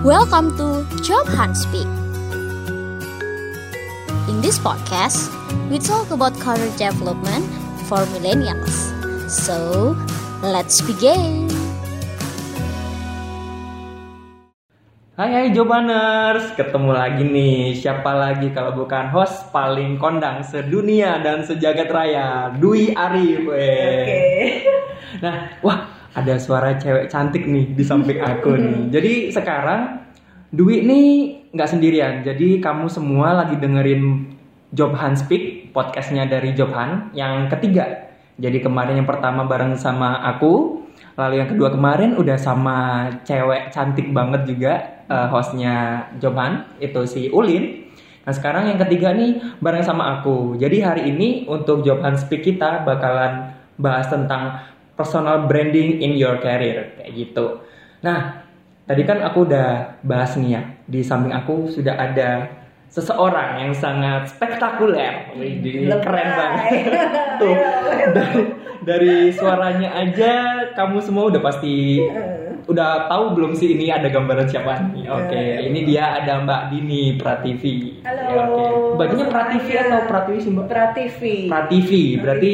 Welcome to Job Hunt Speak. In this podcast, we talk about career development for millennials. So, let's begin. Hai hai Jobaners, ketemu lagi nih. Siapa lagi kalau bukan host paling kondang sedunia dan sejagat raya, Dwi Arif. Oke. Nah, wah ada suara cewek cantik nih di samping aku nih. Jadi sekarang Dwi nih nggak sendirian. Jadi kamu semua lagi dengerin Job Hunt Speak, podcastnya dari Job Hunt yang ketiga. Jadi kemarin yang pertama bareng sama aku, lalu yang kedua kemarin udah sama cewek cantik banget juga uh, hostnya Joban itu si Ulin. Nah sekarang yang ketiga nih bareng sama aku. Jadi hari ini untuk Joban Speak kita bakalan bahas tentang personal branding in your career kayak gitu. Nah tadi kan aku udah bahas nih ya di samping aku sudah ada seseorang yang sangat spektakuler, Wih, keren banget. Tuh dari, dari suaranya aja kamu semua udah pasti udah tahu belum sih ini ada gambaran siapa nih? Oke, okay. ini dia ada Mbak Dini Prativi. Halo. Ya, Oke, okay. Mbaknya Prativi atau Prativi sih Mbak? Prativi. Prativi, berarti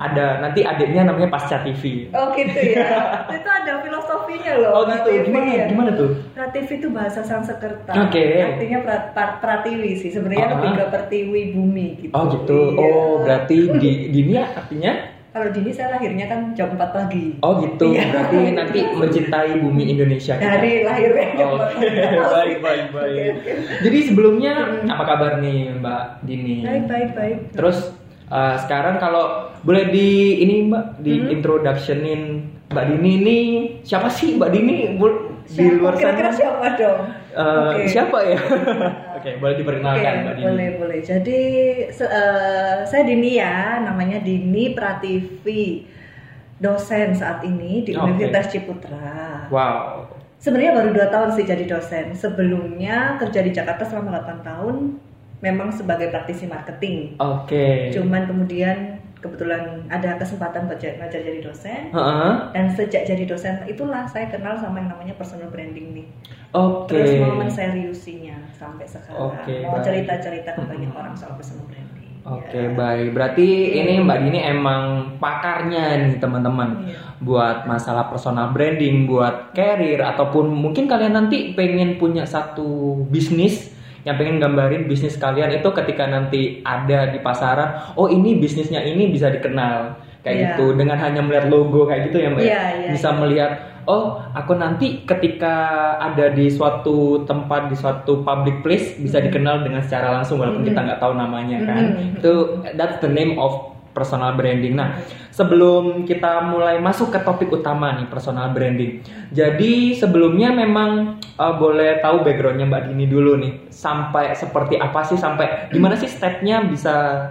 ada nanti adiknya namanya Pasca TV. Oh gitu ya. itu ada filosofinya loh. Oh gitu. Prativi, gimana? ya. Gimana tuh? Prativi itu bahasa Sanskerta. Oke. Okay. Artinya pra, pra, pratiwi sih. Sebenarnya lebih ah. ke pertiwi bumi gitu. Oh gitu. Iya. Oh berarti di Dini artinya? Kalau Dini saya lahirnya kan jam 4 pagi. Oh gitu. Iya. Berarti nanti mencintai bumi Indonesia. kita. Dari lahirnya jam Oke, 4 pagi. baik baik baik. Jadi sebelumnya apa kabar nih Mbak Dini? Baik baik baik. Terus uh, sekarang kalau boleh di ini Mbak di Hmm. introductionin Mbak Dini ini siapa sih Mbak Dini Bu- di Siapa? luar Kira-kira sana? siapa dong? Uh, Oke. Siapa ya? Oke, boleh Oke, diperkenalkan Mbak Dini. boleh boleh. Jadi se- eh, saya Dini ya, namanya Dini Prativi, dosen saat ini di. Universitas Ciputra. Wow. Sebenarnya baru dua tahun sih jadi dosen. Sebelumnya kerja di Jakarta selama 8 tahun, memang sebagai praktisi marketing. Oke. Cuman kemudian kebetulan ada kesempatan buat ja- ngajar jadi dosen. Heeh. Dan sejak jadi dosen itulah saya kenal sama yang namanya personal branding nih. Oke. Terus mau menseriusinya sampai sekarang. Oke, mau baik. cerita-cerita ke banyak orang soal personal branding. Oke Ya. baik, berarti ini Mbak Dini emang pakarnya nih teman-teman Iya. buat masalah personal branding, buat career ataupun mungkin kalian nanti pengen punya satu bisnis yang pengen gambarin bisnis kalian itu ketika nanti ada di pasaran, oh ini bisnisnya ini bisa dikenal kayak Iya. gitu dengan hanya melihat logo kayak gitu ya Mbak, ya? Iya, iya, bisa iya. melihat oh aku nanti ketika ada di suatu tempat di suatu public place bisa Mhm. dikenal dengan secara langsung walaupun Mhm. kita nggak tahu namanya kan Mhm. itu that's the name of personal branding. Nah, sebelum kita mulai masuk ke topik utama nih personal branding. Jadi sebelumnya memang uh, boleh tahu backgroundnya Mbak Dini dulu nih. Sampai seperti apa sih sampai gimana sih stepnya bisa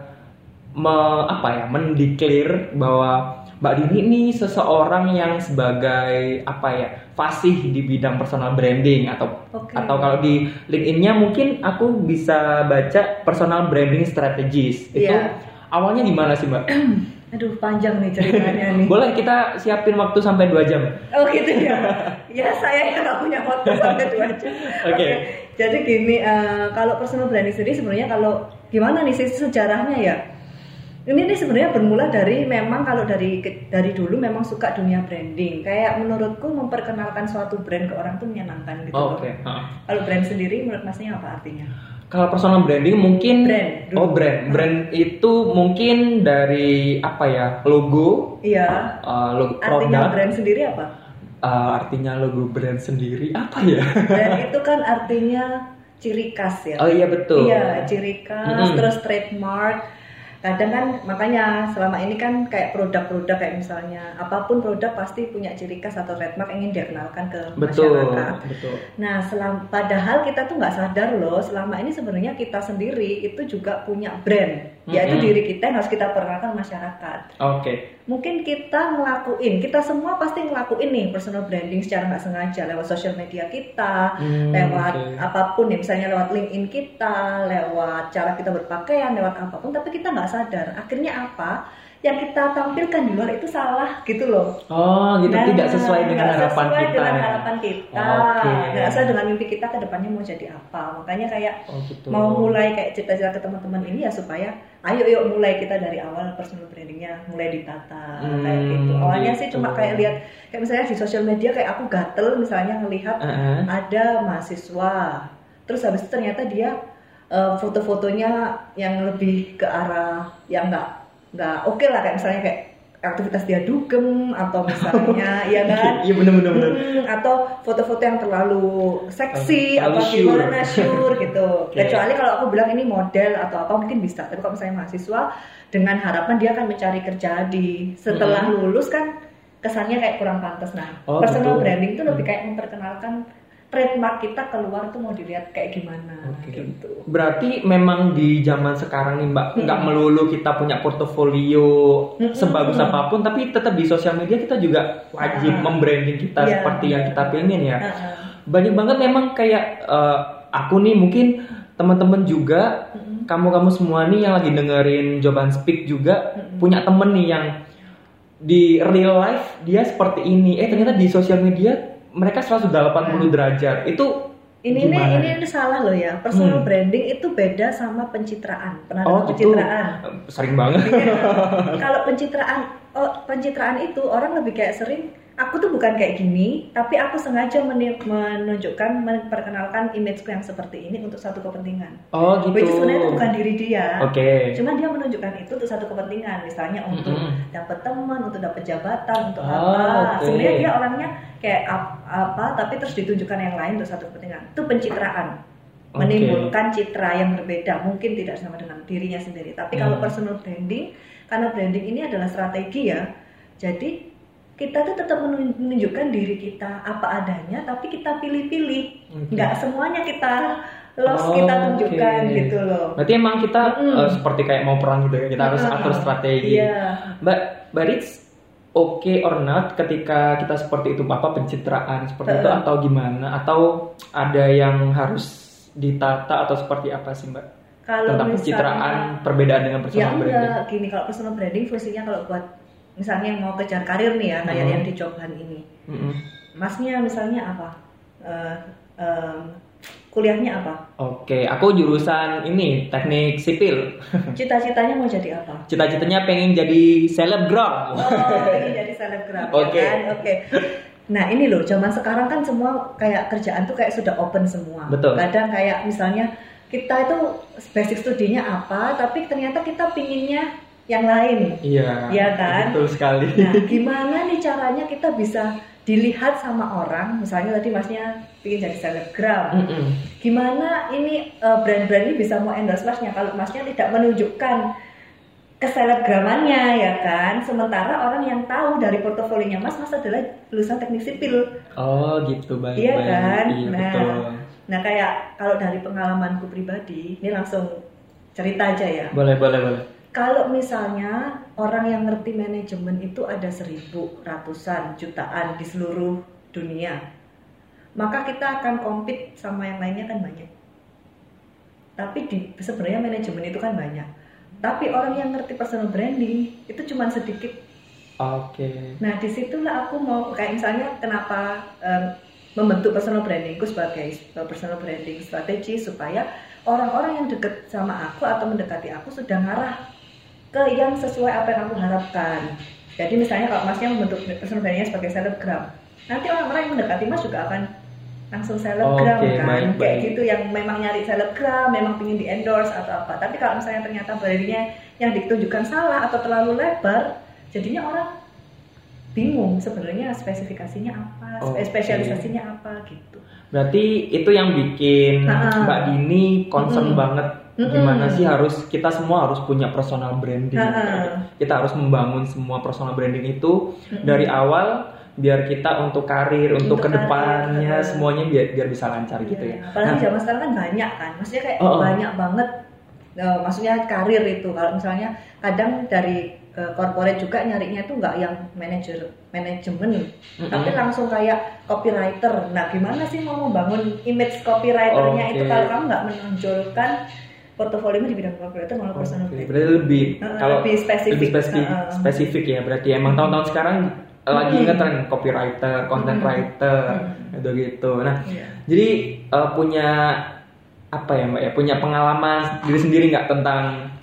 me, apa ya mendeklar bahwa Mbak Dini ini seseorang yang sebagai apa ya fasih di bidang personal branding atau Oke. atau kalau di LinkedIn-nya mungkin aku bisa baca personal branding strategist. Itu Iya. Awalnya gimana sih, Mbak? Aduh panjang nih ceritanya nih. Boleh kita siapin waktu sampai 2 jam. Oh gitu ya. ya saya yang nggak punya waktu sampai dua jam. Oke. Jadi gini, eh, kalau personal branding sendiri sebenarnya kalau gimana nih sih sejarahnya ya? Ini nih sebenarnya bermula dari memang kalau dari dari dulu memang suka dunia branding. Kayak menurutku memperkenalkan suatu brand ke orang tuh menyenangkan gitu. loh. Oke. ha. Kalau brand sendiri menurut masnya apa artinya? Kalau personal branding mungkin Brand, dulu. Oh, brand. Brand itu mungkin dari apa ya? Logo, Iya. uh, logo Artinya produk. brand sendiri apa? Uh, artinya logo brand sendiri apa ya? Brand itu kan artinya ciri khas ya. oh iya betul. Iya, ciri khas, Mm-mm. terus trademark. Kadang kan makanya selama ini kan kayak produk-produk kayak misalnya apa pun produk pasti punya ciri khas atau trademark ingin dikenalkan ke Betul, masyarakat. betul. Nah, selam, padahal kita tuh nggak sadar loh, selama ini sebenarnya kita sendiri itu juga punya brand, yaitu Mm-mm. diri kita yang harus kita perkenalkan masyarakat. Oke. Mungkin kita ngelakuin, kita semua pasti ngelakuin nih personal branding secara nggak sengaja lewat sosial media kita, Hmm, lewat oke. apa pun ya misalnya lewat LinkedIn kita, lewat cara kita berpakaian, lewat apa pun, tapi kita nggak sadar. Akhirnya apa? Yang kita tampilkan di luar itu salah gitu loh. Oh, gitu Nah, tidak sesuai dengan harapan sesuai kita. dengan harapan kita. Oke. Nggak sesuai dengan mimpi kita ke depannya mau jadi apa. Makanya kayak Oh, gitu. mau mulai kayak cita-cita ke teman-teman ini ya supaya ayo yuk mulai kita dari awal personal brandingnya mulai ditata Hmm, kayak gitu. Awalnya sih gitu. cuma kayak lihat kayak misalnya di sosial media kayak aku gatel misalnya ngelihat Heeh. ada mahasiswa terus habis itu ternyata dia eh, foto-fotonya yang lebih ke arah yang nggak nggak oke lah kayak misalnya kayak aktivitas dia dugem atau misalnya ya kan Iya benar benar benar. Hmm, atau foto-foto yang terlalu seksi sure. gimana sure gitu Oke. kecuali kalau aku bilang ini model atau apa mungkin bisa tapi kalau misalnya mahasiswa dengan harapan dia akan mencari kerja di setelah lulus kan kesannya kayak kurang pantas nah Oh, personal gitu. branding itu lebih kayak memperkenalkan trademark kita keluar tuh mau dilihat kayak gimana Oke. gitu Berarti memang di zaman sekarang nih Mbak, Hmm. nggak melulu kita punya portofolio Hmm. sebagus apa pun, tapi tetap di sosial media kita juga wajib Ah. membranding kita Iya. seperti yang kita pengen ya. Heeh. Banyak banget memang kayak eh, aku nih mungkin teman-teman juga, Mm-mm. kamu-kamu semua nih yang lagi dengerin Joban Speak juga Mm-mm. punya temen nih yang di real life dia seperti ini. Eh ternyata di sosial media mereka 180 derajat. Itu ini gimana ini, ini salah loh ya personal Hmm. branding itu beda sama pencitraan pernah Oh gitu. pencitraan Sering banget. kalau pencitraan oh, pencitraan itu orang lebih kayak sering aku tuh bukan kayak gini tapi aku sengaja menunjukkan memperkenalkan imageku yang seperti ini untuk satu kepentingan Oh gitu. which sebenarnya itu bukan diri dia Oke. cuma dia menunjukkan itu untuk satu kepentingan misalnya untuk Mm-mm. dapat teman untuk dapat jabatan untuk Ah, apa oke. sebenarnya dia orangnya kayak ap- apa tapi terus ditunjukkan yang lain untuk satu kepentingan itu pencitraan Oke. menimbulkan citra yang berbeda mungkin tidak sama dengan dirinya sendiri tapi kalau Hmm. personal branding karena branding ini adalah strategi ya jadi kita tuh tetap menun- menunjukkan diri kita apa adanya tapi kita pilih-pilih Oke. nggak semuanya kita los Oh, kita tunjukkan oke. gitu loh Berarti emang kita Mm-mm. eh, seperti kayak mau perang gitu ya. Kita harus Heeh. atur strategi. iya Mbak, but it's okay or not ketika kita seperti itu apa pencitraan seperti itu Heeh. atau gimana atau ada yang harus ditata atau seperti apa sih Mbak? Kalau Tentang misalnya- pencitraan perbedaan dengan ya personal branding. enggak gini kalau personal branding fungsinya kalau buat misalnya yang mau kejar karir nih ya kayak Hmm. yang di Jobhan ini Mm-mm. masnya misalnya apa Eh, em, kuliahnya apa Oke, aku jurusan ini teknik sipil. cita-citanya mau jadi apa Cita-citanya pengen jadi selebgram. oh ini jadi selebgram ya Oke. kan oke nah ini loh zaman sekarang kan semua kayak kerjaan tuh kayak sudah open semua Betul. kadang kayak misalnya kita itu basic studinya apa tapi ternyata kita pinginnya yang lain Iya. Iya kan? Betul sekali. Nah, gimana nih caranya kita bisa dilihat sama orang? Misalnya tadi masnya ingin jadi selebgram. Mm-mm. Gimana ini eh, brand-brand ini bisa mau endorse masnya kalau masnya tidak menunjukkan keselebramannya ya kan? Sementara orang yang tahu dari portofolionya mas, mas adalah lulusan teknik sipil. Oh gitu baik Iya baik. kan? Iya Nah. betul. Nah kayak kalau dari pengalamanku pribadi, ini langsung cerita aja ya. Boleh boleh boleh. Kalau misalnya orang yang ngerti manajemen itu ada seribu, ratusan, jutaan di seluruh dunia, maka kita akan compete sama yang lainnya kan banyak. Tapi di, sebenarnya manajemen itu kan banyak. Tapi orang yang ngerti personal branding itu cuma sedikit. Oke. Nah di situlah aku mau kayak misalnya kenapa em, membentuk personal brandingku sebagai eh, personal branding strategi supaya orang-orang yang deket sama aku atau mendekati aku sudah ngarah ke yang sesuai apa yang aku harapkan. Jadi misalnya kalau masnya membentuk personal brandingnya sebagai selebgram, nanti orang-orang yang mendekati mas juga akan langsung selebgram Oke, kan, baik, kayak baik. gitu yang memang nyari selebgram, memang pingin di endorse atau apa. Tapi kalau misalnya ternyata brandingnya yang ditunjukkan salah atau terlalu lebar, jadinya orang bingung sebenarnya spesifikasinya apa, Oke. spesialisasinya apa gitu. Berarti itu yang bikin Ha-ha. Mbak Dini concern Mm-mm. banget Mm-mm. gimana sih harus kita semua harus punya personal branding. Ha-ha. Kita harus membangun semua personal branding itu Mm-mm. dari awal biar kita untuk karir, untuk, Untuk ke depannya karir. semuanya biar biar bisa lancar gitu Iya, ya. Apalagi Nah, zaman sekarang kan banyak kan, maksudnya kayak Oh, oh. banyak banget. eh, maksudnya karir itu kalau misalnya kadang dari eh, corporate juga nyarinya tuh nggak yang manajer manajemen, Mm-mm. tapi langsung kayak copywriter. Nah, gimana sih mau membangun image copywriternya Oke. itu kalau kamu nggak menonjolkan portofolio di bidang corporate malah personal Oke, branding. berarti lebih Uh, kalau lebih spesifik. lebih spesifik, Uh, uh. spesifik ya berarti emang tahun-tahun sekarang lagi Hmm. ngetren copywriter, content Hmm. writer, Hmm. gitu gitu. Nah, Iya. jadi eh, punya apa ya mbak ya punya pengalaman diri sendiri nggak tentang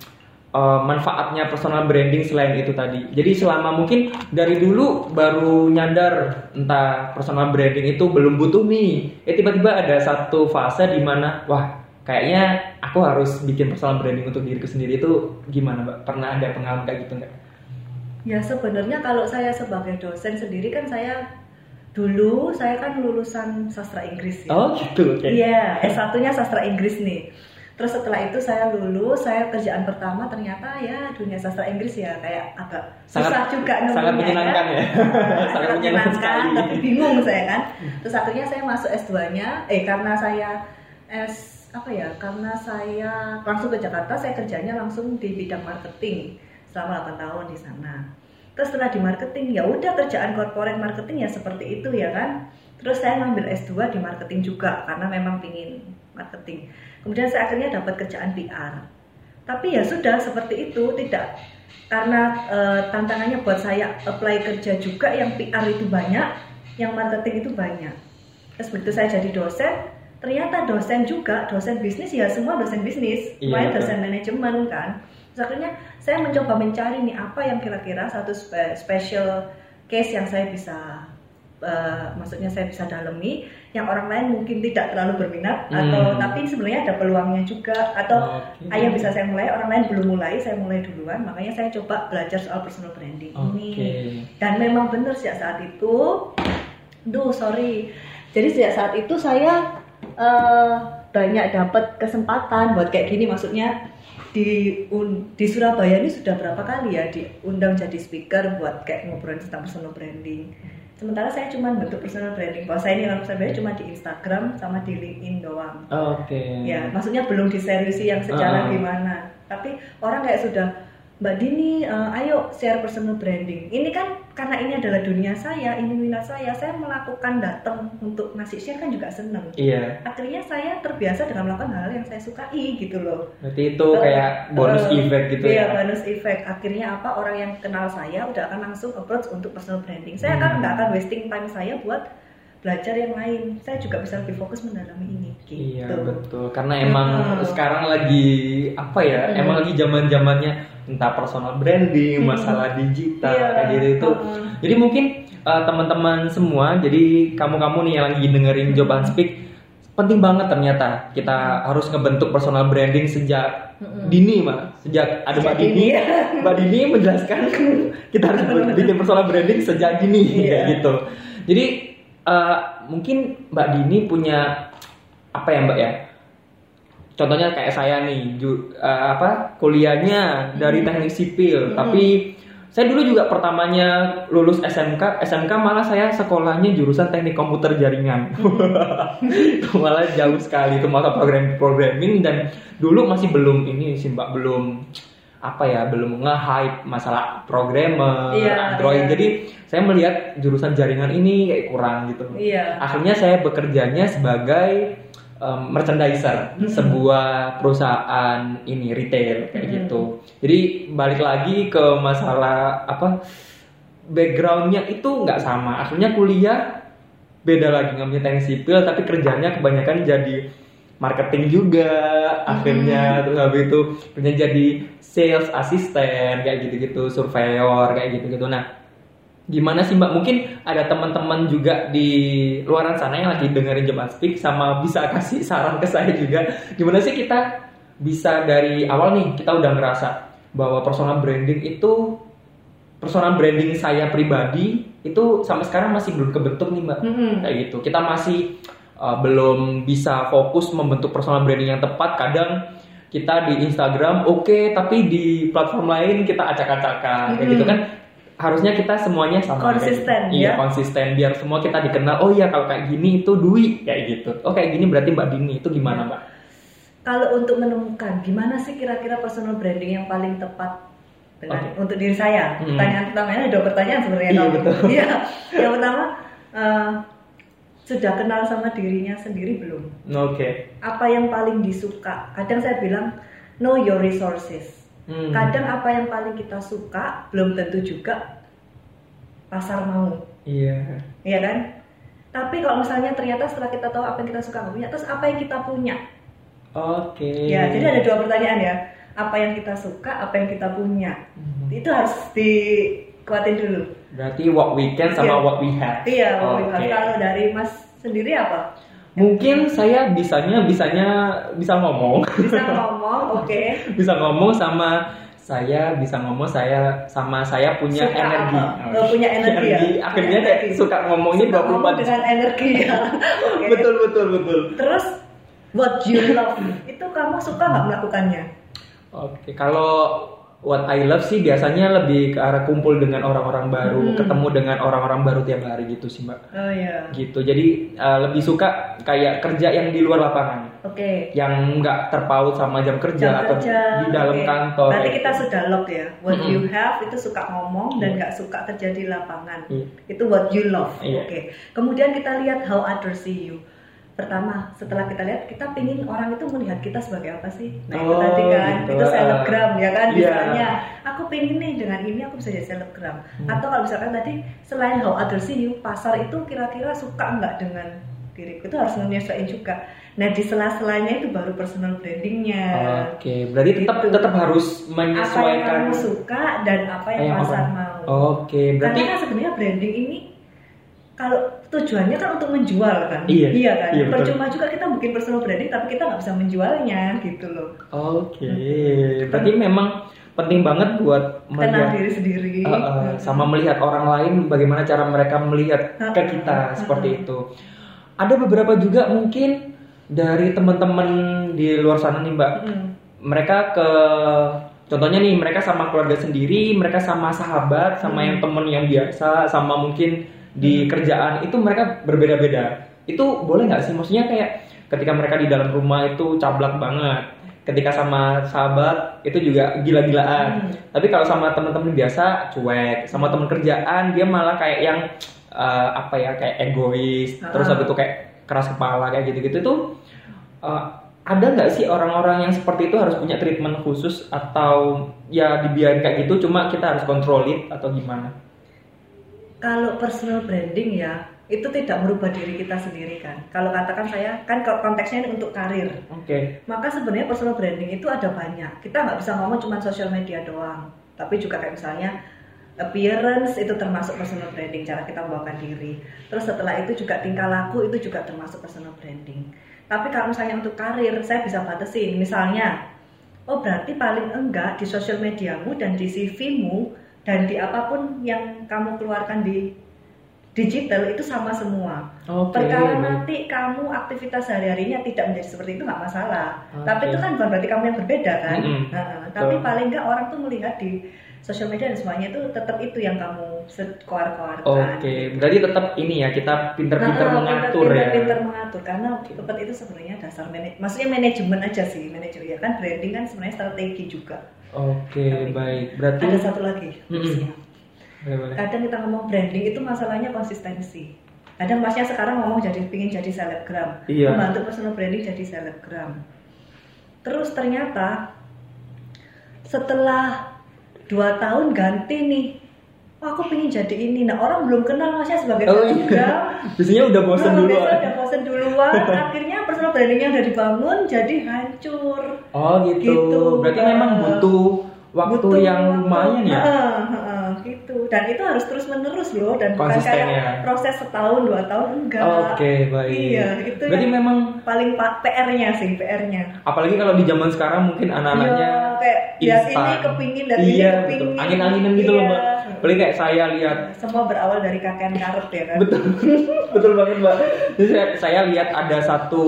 eh, manfaatnya personal branding selain itu tadi. Jadi selama mungkin dari dulu baru nyadar entah personal branding itu belum butuh nih, eh tiba-tiba ada satu fase di mana wah kayaknya aku harus bikin personal branding untuk diriku sendiri itu gimana mbak? Pernah ada pengalaman kayak gitu nggak? Ya sebenarnya kalau saya sebagai dosen sendiri kan saya dulu saya kan lulusan sastra Inggris ya. Oh gitu. Iya, S1-nya sastra Inggris nih. Terus setelah itu saya lulus, saya kerjaan pertama ternyata ya dunia sastra Inggris ya kayak agak Sangat- susah juga nemunya sangat menyenangkan kan. ya. sangat, Sangat menyenangkan sekali. tapi bingung saya kan. Terus akhirnya saya masuk S2-nya, eh karena saya S apa ya? Karena saya langsung ke Jakarta, saya kerjanya langsung di bidang marketing selama 8 tahun di sana. Terus setelah di marketing ya udah kerjaan corporate marketing ya seperti itu ya kan. Terus saya ngambil S2 di marketing juga karena memang pingin marketing. Kemudian saya akhirnya dapat kerjaan PR. Tapi ya sudah seperti itu, tidak karena eh, tantangannya buat saya apply kerja juga yang PR itu banyak, yang marketing itu banyak. Terus begitu saya jadi dosen, ternyata dosen juga, dosen bisnis ya semua dosen bisnis, Iya, dosen manajemen kan. Terus akhirnya saya mencoba mencari nih apa yang kira-kira satu spe- special case yang saya bisa eh, maksudnya saya bisa dalami yang orang lain mungkin tidak terlalu berminat atau Hmm. tapi sebenarnya ada peluangnya juga atau Oke. ayah bisa saya mulai orang lain belum mulai saya mulai duluan makanya saya coba belajar soal personal branding Oke. ini dan memang benar sejak saat itu duh sorry jadi sejak saat itu saya eh, banyak dapat kesempatan buat kayak gini maksudnya di un- di Surabaya ini sudah berapa kali ya diundang jadi speaker buat kayak ngobrol tentang personal branding sementara saya cuma bentuk personal branding kalau saya ini orang personal branding cuma di Instagram sama di LinkedIn doang Oke. ya maksudnya belum diseriusi yang secara Ah. gimana tapi orang kayak sudah Mbak Dini eh, ayo share personal branding ini kan karena ini adalah dunia saya ini minat saya saya melakukan datang untuk ngasih share kan juga seneng Iya. akhirnya saya terbiasa dengan melakukan hal yang saya sukai gitu loh Berarti itu kayak bonus Eh, effect gitu iya, ya. bonus effect akhirnya apa orang yang kenal saya udah akan langsung approach untuk personal branding saya kan Hmm. nggak akan wasting time saya buat belajar yang lain saya juga bisa lebih fokus mendalami ini gitu Iya betul karena emang Hmm. sekarang lagi apa ya Hmm. emang lagi zaman zamannya entah personal branding Hmm. masalah digital Iya. kayak gitu itu Hmm. jadi mungkin uh, teman-teman semua jadi kamu-kamu nih yang lagi dengerin Joban Speak penting banget ternyata kita harus ngebentuk personal branding sejak Hmm. dini mah sejak ada Mbak Dini ya. Mbak Dini menjelaskan kita harus bikin personal branding sejak dini kayak gitu jadi uh, mungkin Mbak Dini punya apa ya Mbak ya contohnya kayak saya nih ju- eh, apa kuliahnya dari teknik sipil. Hmm. tapi saya dulu juga pertamanya lulus SMK SMK malah saya sekolahnya jurusan teknik komputer jaringan. Itu malah jauh sekali itu masa program programming dan dulu masih belum ini sih mbak. Belum apa ya belum nge-hype masalah programmer Iya, Android. iya. jadi saya melihat jurusan jaringan ini kayak kurang gitu. Iya. Akhirnya saya bekerjanya sebagai um, merchandiser Hmm. sebuah perusahaan ini retail kayak Hmm. gitu. Jadi balik lagi ke masalah apa backgroundnya itu nggak sama. Akhirnya kuliah beda lagi ngambil teknik sipil tapi kerjanya kebanyakan jadi marketing juga. Akhirnya terus habis itu kerja jadi sales assistant kayak gitu-gitu surveyor kayak gitu-gitu. Nah gimana sih mbak? Mungkin ada teman-teman juga di luaran sana yang lagi dengerin Jaman Speak sama bisa kasih saran ke saya juga. Gimana sih kita bisa dari awal nih kita udah ngerasa bahwa personal branding itu personal branding saya pribadi itu sampai sekarang masih belum kebentuk nih mbak. Mm-mm. kayak gitu. Kita masih uh, belum bisa fokus membentuk personal branding yang tepat. Kadang kita di Instagram oke tapi di platform lain kita acak-acakan. Kayak Mhm. gitu kan harusnya kita semuanya sama Konsisten, gitu. iya ya. konsisten biar semua kita dikenal oh iya kalau kayak gini itu Dwi kayak gitu oh kayak gini berarti Mbak Dini itu gimana Iya. Mbak kalau untuk menemukan gimana sih kira-kira personal branding yang paling tepat dengan Oke. untuk diri saya Hmm. pertanyaan pertamanya ada dua pertanyaan sebenarnya Iya, betul. Iya. yang pertama eh, sudah kenal sama dirinya sendiri belum oke apa yang paling disuka kadang saya bilang know your resources. Hmm. Kadang apa yang paling kita suka belum tentu juga pasar mau, Iya. ya kan? Tapi kalau misalnya ternyata setelah kita tahu apa yang kita suka nggak punya, terus apa yang kita punya? Oke. Ya, jadi ada dua pertanyaan ya. Apa yang kita suka, apa yang kita punya? Hmm. Itu harus dikuatin dulu. Berarti what we can sama Iya. what we have. Iya, Oke. kalau dari Mas sendiri apa? Mungkin saya bisanya bisanya bisa ngomong, Bisa ngomong, oke. bisa ngomong sama saya bisa ngomong saya sama saya punya Suka energi. apa? Oh, punya energi ya? Akhirnya kayak Energi. suka ngomongnya Suka ngomong 24 dengan energi ya. Oke. Betul betul betul. Terus what you love itu kamu suka nggak melakukannya? Oke, kalau what I love sih biasanya lebih ke arah kumpul dengan orang-orang baru, Hmm. ketemu dengan orang-orang baru tiap hari gitu sih, Mbak. Oh ya, Gitu. Jadi uh, lebih suka kayak kerja yang di luar lapangan, oke. yang nggak terpaut sama jam kerja Jam atau kerja, di dalam oke. kantor. Berarti kita gitu. sudah lock ya. What Mm-mm. you have itu suka ngomong dan Iya. nggak suka kerja di lapangan. Iya. Itu what you love. Iya. Oke. Kemudian kita lihat how others see you. Pertama, setelah kita lihat, kita pingin orang itu melihat kita sebagai apa sih? Nah itu Oh, tadi kan, gitu. itu selebgram ya kan, Iya. misalnya aku pengen nih dengan ini aku bisa jadi selebgram. Hmm. Atau kalau misalkan tadi selain how others see you, pasar itu kira-kira suka nggak dengan diriku itu harus menyesuaikan juga. Nah di sela-selanya itu baru personal brandingnya. Oke, berarti tetap Gitu. tetap harus Apa yang menyesuaikan. kamu suka dan apa yang yang pasar orang- mau. Oke, berarti Karena kan sebenarnya branding ini kalau tujuannya kan untuk menjual kan, Iya, kan. iya, betul. Percuma juga kita bikin personal branding tapi kita nggak bisa menjualnya gitu loh. Oke, berarti memang penting banget buat melihat diri sendiri. Uh, uh, sama melihat orang lain bagaimana cara mereka melihat ke kita seperti itu. Ada beberapa juga mungkin dari teman-teman di luar sana nih Mbak, Mm. mereka ke contohnya nih mereka sama keluarga sendiri, mereka sama sahabat, sama Hmm. yang temen yang biasa, sama mungkin di kerjaan itu mereka berbeda-beda. Itu boleh nggak sih? Maksudnya kayak ketika mereka di dalam rumah itu cablak banget. Ketika sama sahabat itu juga gila-gilaan. Hmm. Tapi kalau sama teman-teman biasa cuek, sama teman kerjaan dia malah kayak yang eh, apa ya kayak egois, Ah. terus habis itu kayak keras kepala kayak gitu-gitu tuh eh, ada nggak sih orang-orang yang seperti itu harus punya treatment khusus atau ya dibiarin kayak gitu cuma kita harus kontrol it atau gimana? Kalau personal branding ya itu tidak merubah diri kita sendiri kan. Kalau katakan saya kan konteksnya ini untuk karir. Oke. Maka sebenarnya personal branding itu ada banyak. Kita nggak bisa ngomong cuma sosial media doang, tapi juga kayak misalnya appearance itu termasuk personal branding, cara kita membawakan diri. Terus setelah itu juga tingkah laku itu juga termasuk personal branding. Tapi kalau misalnya untuk karir, saya bisa batasin. Misalnya, oh berarti paling enggak di sosial mediamu dan di CV-mu dan di apa pun yang kamu keluarkan di digital itu sama semua. Oke. Perkara nanti kamu aktivitas sehari-harinya tidak menjadi seperti itu nggak masalah. Oke. Tapi itu kan bukan berarti kamu yang berbeda kan. Mm-mm. Nah, tapi paling nggak orang tuh melihat di sosial media dan semuanya itu tetap itu yang kamu koar-koarkan. Oke, berarti tetap ini ya kita pinter-pinter Nah, mengatur pinter, ya. pinter mengatur karena tetap itu sebenarnya dasar manajemen. Maksudnya manajemen aja sih, manajemen ya kan branding kan sebenarnya strategi juga. Oke, baik. Berarti Ada satu lagi. Boleh, boleh. kadang kita ngomong branding itu masalahnya konsistensi kadang masnya sekarang ngomong jadi pingin jadi selebgram Iya. membantu personal branding jadi selebgram terus ternyata setelah dua tahun ganti nih oh, aku pingin jadi ini nah orang belum kenal masnya sebagai Oh selebgram iya. Biasanya udah bosan Nah, dulu. biasanya udah bosan duluan akhirnya personal brandingnya udah dibangun jadi hancur Oh gitu. Gitu. Berarti Nah. memang butuh waktu Butuh yang lumayan ya. Heeh, heeh, gitu. Dan itu harus terus menerus loh dan bukan kayak ya. proses setahun dua tahun enggak. Oke, baik. Iya, itu Berarti yang memang paling pa- PR-nya sih, PR-nya. apalagi kalau di zaman sekarang mungkin anak-anaknya Iya, kayak lihat ini kepingin dan ini iya, kepingin. betul. Angin-anginan gitu loh, Iya. Mbak. Apalagi kayak saya lihat Semua berawal dari kakean karep ya kan. betul betul banget mbak jadi saya, saya lihat ada satu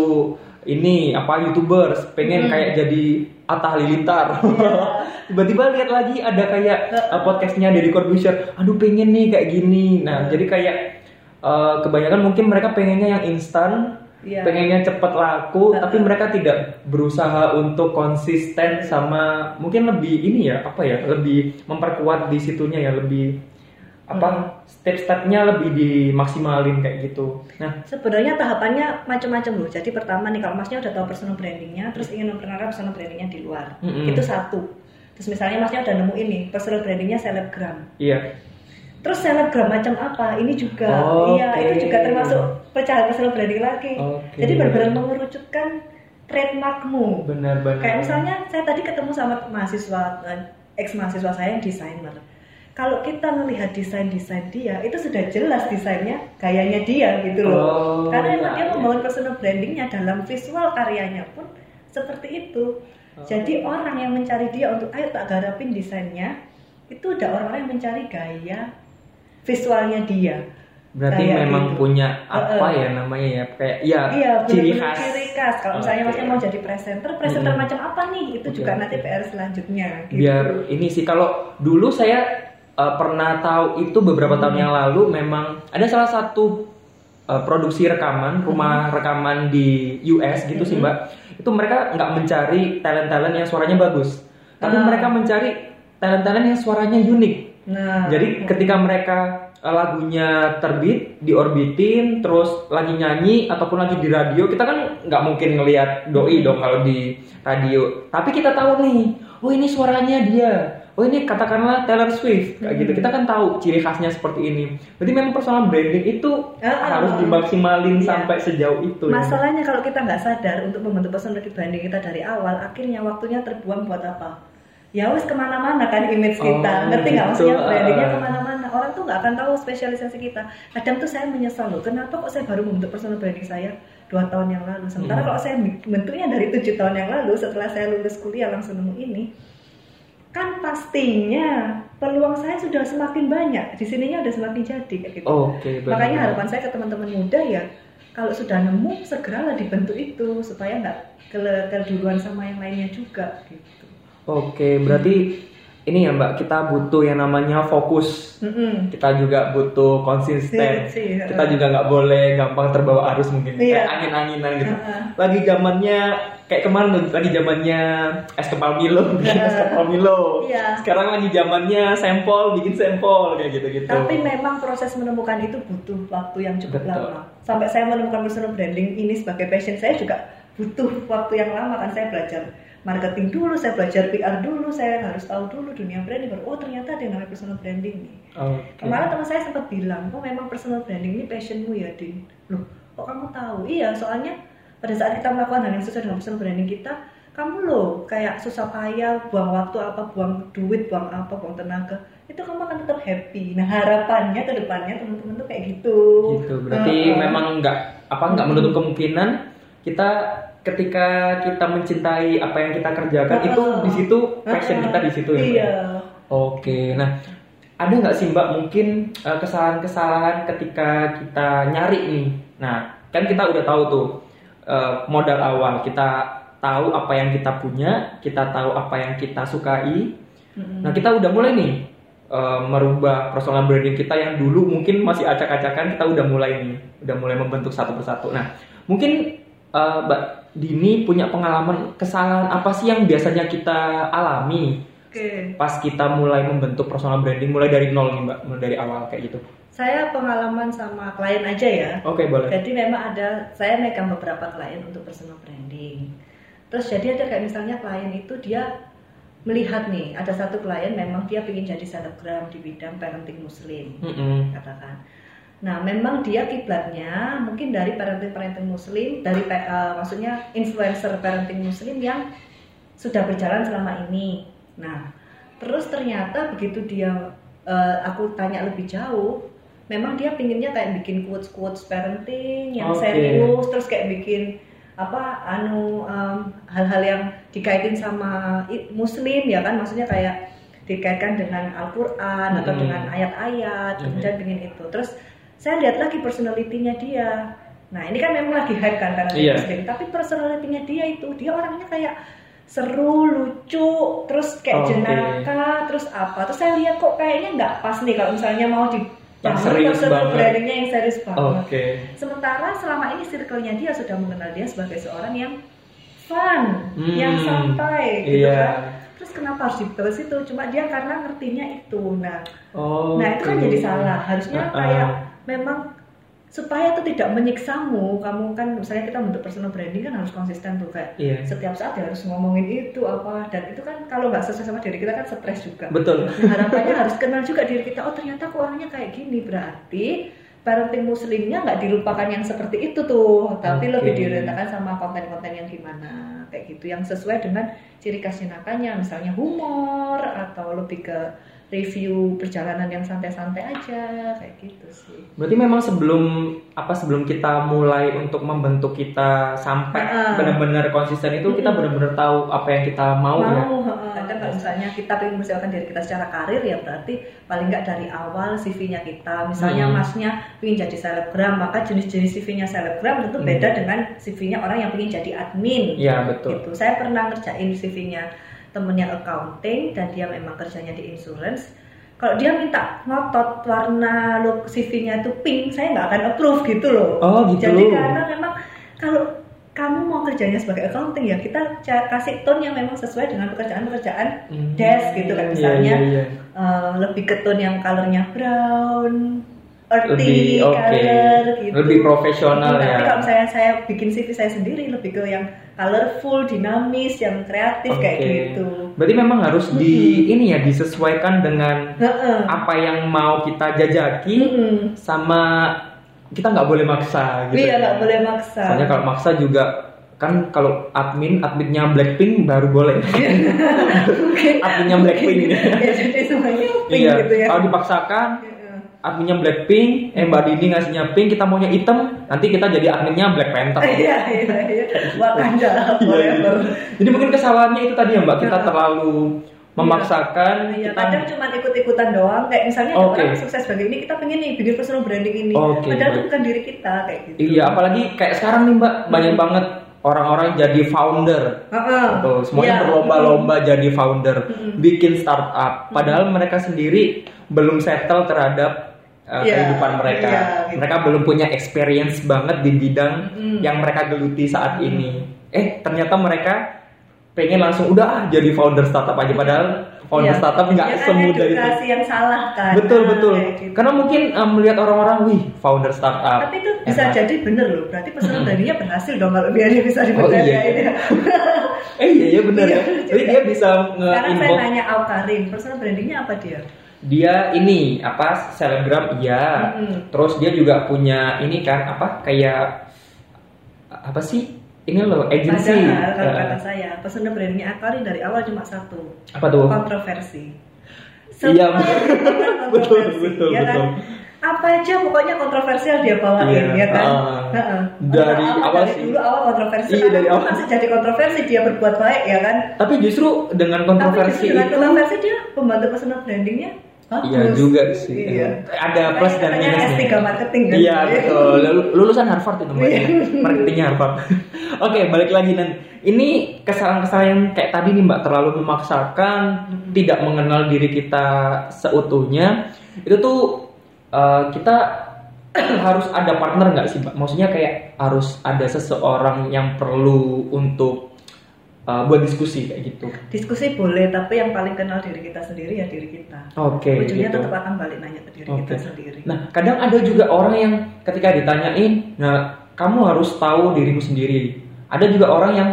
ini apa youtubers pengen Hmm. kayak jadi Atta Halilintar Iya. tiba-tiba lihat lagi ada kayak uh, podcastnya Deddy Corbuzier aduh pengen nih kayak gini nah jadi kayak uh, kebanyakan mungkin mereka pengennya yang instan Iya. pengennya cepet laku Heeh. tapi mereka tidak berusaha untuk konsisten sama mungkin lebih ini ya apa ya lebih memperkuat di situnya ya lebih apa Hmm. step-stepnya lebih dimaksimalin kayak gitu. Nah, Sebenarnya tahapannya macam-macam loh. Jadi pertama nih kalau masnya udah tahu personal brandingnya, terus ingin memperkenalkan personal brandingnya di luar, Mm-mm. itu satu. Terus misalnya masnya udah nemu ini personal brandingnya selebgram. iya. Terus selebgram macam apa? Ini juga, Oke. iya itu juga termasuk pecahan personal branding lagi. Oke. Jadi benar-benar mengerucutkan trademarkmu. Benar-benar. Kayak misalnya saya tadi ketemu sama mahasiswa ex mahasiswa saya yang desainer. Kalau kita melihat desain-desain dia, itu sudah jelas desainnya gayanya dia gitu loh. Oh, Karena emang iya, dia iya. membangun personal brandingnya dalam visual karyanya pun seperti itu. Oh. Jadi orang yang mencari dia untuk ayo tak garapin desainnya, itu udah orang-orang yang mencari gaya visualnya dia. Berarti Kayak memang gitu. punya apa Heeh. ya namanya ya kayak ya Iya, ciri khas. ciri khas. Kalau misalnya masnya mau jadi presenter, presenter Mm-mm. macam apa nih? Itu Oke, juga nanti PR selanjutnya. Gitu. Biar ini sih kalau dulu saya uh, pernah tahu itu beberapa tahun Hmm. yang lalu memang ada salah satu uh, produksi rekaman rumah rekaman di US gitu sih Hmm. mbak. Itu mereka nggak mencari talent-talent yang suaranya bagus, tapi Ah. mereka mencari talent-talent yang suaranya unik. Nah, Jadi ketika mereka uh, lagunya terbit, diorbitin, terus lagi nyanyi ataupun lagi di radio, kita kan nggak mungkin ngelihat doi dong kalau di radio. Tapi kita tahu nih, oh ini suaranya dia, oh ini katakanlah Taylor Swift, kayak gitu. Hmm. Kita kan tahu ciri khasnya seperti ini. Jadi memang personal branding itu ah. harus dimaksimalin Iya. sampai sejauh itu. ya. Masalahnya kalau kita nggak sadar untuk membentuk personal branding kita dari awal, akhirnya waktunya terbuang buat apa? Ya wes ke mana-mana kan image Oh, kita, ngerti nggak maksudnya brandingnya Ah. Ke mana-mana. Orang tuh nggak akan tahu spesialisasi kita. Kadang tuh saya menyesal loh, kenapa kok saya baru membentuk personal branding saya dua tahun yang lalu. Sementara Hmm. kalau saya bentuknya dari tujuh tahun yang lalu, setelah saya lulus kuliah langsung nemu ini, kan pastinya peluang saya sudah semakin banyak. Di sininya udah semakin jadi kayak gitu. Oke, benar. Makanya harapan saya ke teman-teman muda ya, kalau sudah nemu segeralah dibentuk itu supaya nggak keduluan sama yang lainnya juga gitu. Oke, berarti ini ya Mbak, kita butuh yang namanya fokus. Mm-mm. Kita juga butuh konsisten. Iya. Kita juga nggak boleh gampang terbawa arus mungkin Iya. kayak angin-anginan gitu. Heeh. Lagi zamannya kayak kemarin lagi zamannya es kepal Milo, bikin es kepal Milo. Iya. Sekarang lagi zamannya sampel, bikin sampel kayak gitu-gitu. Tapi memang proses menemukan itu butuh waktu yang cukup Betul. lama. Sampai saya menemukan personal branding ini sebagai passion saya juga butuh waktu yang lama kan saya belajar marketing dulu, saya belajar PR dulu, saya harus tahu dulu dunia branding. Baru, oh ternyata ada yang namanya personal branding nih. Oke. Kemarin teman saya sempat bilang, kok memang personal branding ini passionmu ya, Din? Loh, kok kamu tahu? Iya, soalnya pada saat kita melakukan hal yang sesuai dengan personal branding kita, kamu loh kayak susah payah, buang waktu apa, buang duit, buang apa, buang tenaga, itu kamu akan tetap happy. Nah harapannya ke depannya teman-teman tuh kayak gitu. Gitu. Berarti Heeh. memang nggak apa nggak menutup kemungkinan kita ketika kita mencintai apa yang kita kerjakan Heeh. itu di situ passion Heeh. kita di situ ya. Mbak? Iya. Oke, nah ada nggak sih Mbak mungkin eh, kesalahan-kesalahan ketika kita nyari nih? Nah, kan kita udah tahu tuh eh, modal awal, kita tahu apa yang kita punya, kita tahu apa yang kita sukai. Mm-mm. Nah, kita udah mulai nih eh, merubah personal branding kita yang dulu mungkin masih acak-acakan, kita udah mulai nih, udah mulai membentuk satu persatu. Nah, mungkin eh, Mbak Dini punya pengalaman kesalahan apa sih yang biasanya kita alami Oke. pas kita mulai membentuk personal branding mulai dari nol nih mbak mulai dari awal kayak gitu Saya pengalaman sama klien aja ya. oke boleh Jadi memang ada saya megang beberapa klien untuk personal branding. Terus jadi ada kayak misalnya klien itu dia melihat nih ada satu klien memang dia ingin jadi selebgram di bidang parenting muslim Mm-mm. katakan. Nah memang dia kiblatnya mungkin dari parenting parenting muslim dari eh, maksudnya influencer parenting muslim yang sudah berjalan selama ini. Nah terus ternyata begitu dia eh, aku tanya lebih jauh memang dia pinginnya kayak bikin quotes quotes parenting yang Oke. serius terus kayak bikin apa anu em, hal-hal yang dikaitin sama muslim ya kan maksudnya kayak dikaitkan dengan Al-Quran atau Mm-mm. dengan ayat-ayat Mhm. kemudian bikin itu terus saya lihat lagi personalitinya dia nah ini kan memang lagi hype kan karena Iya. muslim tapi personalitinya dia itu dia orangnya kayak seru lucu terus kayak Oke. jenaka terus apa terus saya lihat kok kayaknya nggak pas nih kalau misalnya mau di Yang serius banget. brandingnya yang serius banget oke Sementara selama ini circle-nya dia sudah mengenal dia sebagai seorang yang fun, Hmm, yang santai gitu iya. kan. terus kenapa harus dibahas itu cuma dia karena ngertinya itu nah Oh. nah itu kan oke. jadi salah harusnya Ah, ah. kayak memang supaya itu tidak menyiksamu kamu kan misalnya kita untuk personal branding kan harus konsisten tuh kayak Iya. setiap saat ya harus ngomongin itu apa dan itu kan kalau nggak sesuai sama diri kita kan stres juga Betul. Nah, harapannya harus kenal juga diri kita oh ternyata aku orangnya kayak gini berarti parenting muslimnya nggak dilupakan yang seperti itu tuh tapi Oke. lebih diorientasikan sama konten-konten yang gimana kayak gitu yang sesuai dengan ciri khas jenakannya misalnya humor atau lebih ke review perjalanan yang santai-santai aja kayak gitu sih Berarti memang sebelum apa sebelum kita mulai untuk membentuk kita sampai Ah. benar-benar konsisten itu kita Mm-mm. benar-benar tahu apa yang kita mau, ya. mau heeh. kadang kalau misalnya kita ingin mempersiapkan diri kita secara karir ya berarti paling nggak dari awal CV-nya kita misalnya Hmm. masnya ingin jadi selebgram maka jenis-jenis CV-nya selebgram tentu Hmm. beda dengan CV-nya orang yang ingin jadi admin Iya, betul. gitu saya pernah ngerjain CV-nya temennya accounting dan dia memang kerjanya di insurance kalau dia minta ngotot warna look CV-nya itu pink saya nggak akan approve gitu loh Oh, gitu. jadi karena memang kalau kamu mau kerjanya sebagai accounting ya kita kasih tone yang memang sesuai dengan pekerjaan-pekerjaan Hmm. desk gitu kan Iya, misalnya iya, iya. eh, lebih ke tone yang colornya brown, Lebih earthy oke. color gitu. Lebih profesional Tapi ya. kalau misalnya saya bikin CV saya sendiri lebih ke yang colorful, dinamis, yang kreatif kayak Oke. gitu. Berarti memang harus di ini ya disesuaikan dengan Heeh. apa yang mau kita jajaki Mm-mm. sama kita nggak boleh maksa gitu. Iya nggak boleh maksa. Soalnya kalau maksa juga kan kalau admin adminnya Blackpink baru boleh. adminnya Blackpink. ya jadi semuanya pink iya. gitu ya. Kalau dipaksakan Heeh. Adminnya Blackpink, eh Mbak Dini ngasihnya pink, kita maunya hitam, nanti kita jadi adminnya Black Panther. Iya iya iya. Wakanda Iya, forever. Jadi mungkin kesalahannya itu tadi ya Mbak, kita terlalu memaksakan. Iya, kita- kadang cuma ikut-ikutan doang. Kayak misalnya ada Oke. orang sukses bagian ini, kita pengen nih bikin personal branding ini. Oke, Padahal itu bukan diri kita kayak gitu. Iya, apalagi kayak sekarang nih Mbak, banyak banget orang-orang jadi founder. Heeh. Tuh, semuanya Iya. berlomba-lomba jadi founder, Mm-mm. bikin startup. Padahal mereka sendiri belum settle terhadap uh, Iya, kehidupan mereka. iya, gitu. Mereka belum punya experience banget di bidang Mm. yang mereka geluti saat ini. Eh, ternyata mereka pengen langsung udah ah, jadi founder startup aja. Padahal founder Iya. startup nggak Ya kan semudah itu. edukasi yang salah kan. Betul Nah, betul. gitu. Karena mungkin um, melihat orang-orang, wih founder startup. tapi itu bisa Enak. jadi bener loh. Berarti personal brandingnya berhasil dong kalau biar dia bisa Oh, dipercaya iya. ini. Eh iya iya benar ya. Iya, Jadi juga. dia bisa Sekarang saya nge-involve nanya Aukarin, personal brandingnya apa dia? Dia ini apa selebgram iya. Mm-mm. Terus dia juga punya ini kan apa kayak apa sih? Ini loh agency. Padahal kalau Eh, kata saya, personal brandingnya Aukarin dari awal cuma satu, apa tuh? kontroversi. Iya, Semua tentang betul, betul, ya kan? betul. Apa aja pokoknya kontroversial dia bawain, Iya, ya kan? Heeh. Dari awal dari sih. dulu awal kontroversi, Iya, dari awal. masih jadi kontroversi dia berbuat baik, ya kan? Tapi justru dengan Tapi kontroversi justru dengan itu kontroversi dia pembantu personal brandingnya bagus. Iya juga sih. Iya. Ada plus dan minusnya. S3 marketing kan? Iya betul. Lulu- Lulusan Harvard itu mbak. Iya. Marketingnya Harvard. Oke balik lagi dan ini kesalahan-kesalahan kayak tadi nih mbak terlalu memaksakan, tidak mengenal diri kita seutuhnya. Itu tuh eh, kita harus ada partner nggak sih mbak? Maksudnya kayak harus ada seseorang yang perlu untuk eh, buat diskusi kayak gitu. Diskusi boleh, tapi yang paling kenal diri kita sendiri ya diri kita. Oke. Ujungnya gitu. tetap akan balik nanya ke diri kita Oke. sendiri. Nah, kadang ada juga orang yang ketika ditanyain, nah kamu harus tahu dirimu sendiri. Ada juga orang yang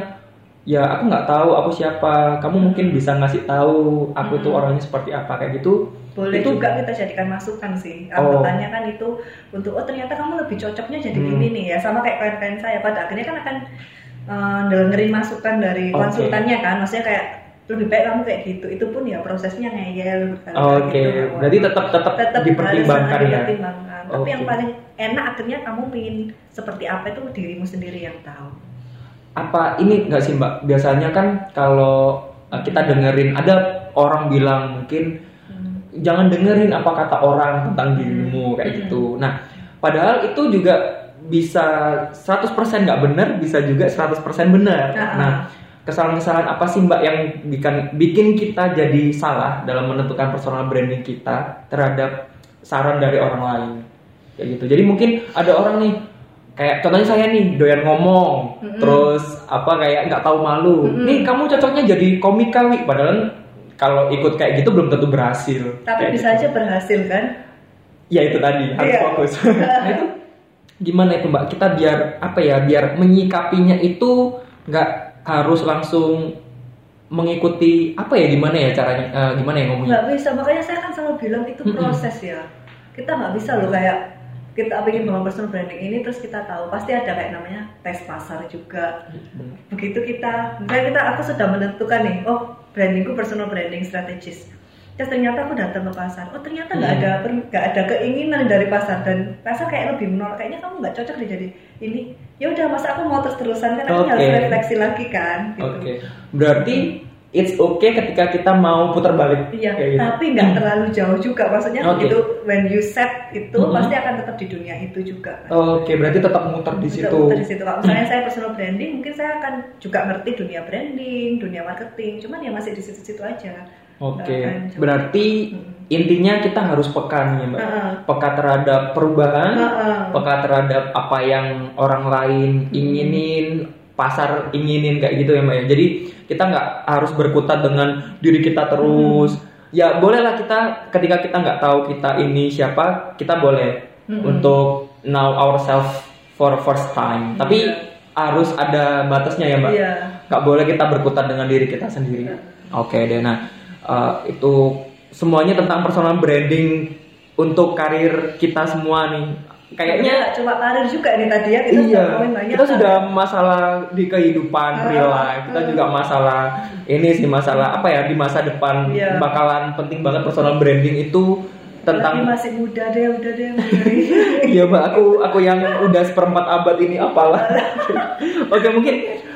ya aku nggak tahu aku siapa. Kamu mungkin bisa ngasih tahu aku tuh Hmm. orangnya seperti apa kayak gitu. boleh itu- juga kita jadikan masukan sih. Oh. Anggapannya kan itu untuk oh ternyata kamu lebih cocoknya jadi Hmm. gini nih ya. Sama kayak klien-klien saya pada akhirnya kan akan eh, dengerin masukan dari Oke. konsultannya kan. Maksudnya kayak lebih baik kamu kayak gitu. Itu pun ya prosesnya ngeyel Oke, gitu. berarti tetap tetap, tetap dipertimbangkan ya. dipertimbangkan. Tapi Oke. yang paling enak akhirnya kamu ingin seperti apa itu dirimu sendiri yang tahu. Apa ini nggak sih Mbak? Biasanya kan kalau uh, kita dengerin ada orang bilang mungkin Hmm. jangan dengerin apa kata orang tentang dirimu kayak Hmm. gitu. Nah, padahal itu juga bisa 100% nggak benar, bisa juga 100% benar. Ah. Nah, kesalahan-kesalahan apa sih Mbak yang bikin bikin kita jadi salah dalam menentukan personal branding kita terhadap saran dari orang lain? Kayak gitu. Jadi mungkin ada orang nih kayak contohnya saya nih doyan ngomong Mm-mm. terus apa kayak nggak tahu malu Mm-mm. nih kamu cocoknya jadi komika wi padahal kalau ikut kayak gitu belum tentu berhasil tapi Kayak bisa gitu. aja berhasil kan ya itu tadi harus Iya. fokus nah itu gimana itu mbak? Kita biar apa ya biar menyikapinya itu nggak harus langsung mengikuti apa ya gimana ya caranya eh, gimana ya ngomongnya? Nggak bisa. Makanya saya kan selalu bilang itu proses ya. Kita nggak bisa loh kayak kita ingin bangun personal branding ini terus kita tahu pasti ada kayak namanya tes pasar juga. Begitu kita misalnya kita aku sudah menentukan nih oh brandingku personal branding strategis terus ternyata aku datang ke pasar oh ternyata nggak Hmm. ada nggak ada keinginan dari pasar dan pasar kayak lebih menolak kayaknya kamu nggak cocok deh jadi ini ya udah masa aku mau terus terusan kan aku Oke. harus refleksi lagi kan gitu. Oke, berarti it's okay ketika kita mau putar balik. Iya, Kayak gitu. tapi nggak terlalu jauh juga. Maksudnya Oke. begitu when you set itu Mhm. pasti akan tetap di dunia itu juga. kan. Oke, berarti tetap muter di Tetap situ. muter di situ. Kalau misalnya saya personal branding, mungkin saya akan juga ngerti dunia branding, dunia marketing. Cuman ya masih di situ-situ aja. Oke, akan jauh. berarti Mhm. intinya kita harus peka nih, Mbak. Heeh. Peka terhadap perubahan, Heeh. peka terhadap apa yang orang lain inginin, pasar inginin kayak gitu ya, Mbak ya. Jadi kita nggak harus berkutat dengan diri kita terus. Ya bolehlah kita ketika kita nggak tahu kita ini siapa, kita boleh Mhm. untuk know ourselves for first time. Tapi Iya. harus ada batasnya ya, Mbak. Iya. nggak boleh kita berkutat dengan diri kita sendiri. Oke deh, nah eh, itu semuanya tentang personal branding untuk karir kita semua nih. Kayaknya nggak cuma karir juga nih tadi ya kita iya, sudah banyak. kita kan. sudah masalah di kehidupan Ah, real life. Kita ah. juga masalah ini sih masalah apa ya di masa depan Iya. bakalan penting banget personal branding itu Lagi tentang masih muda deh, udah deh. Iya mbak, aku aku yang udah seperempat abad ini apalah. Oke mungkin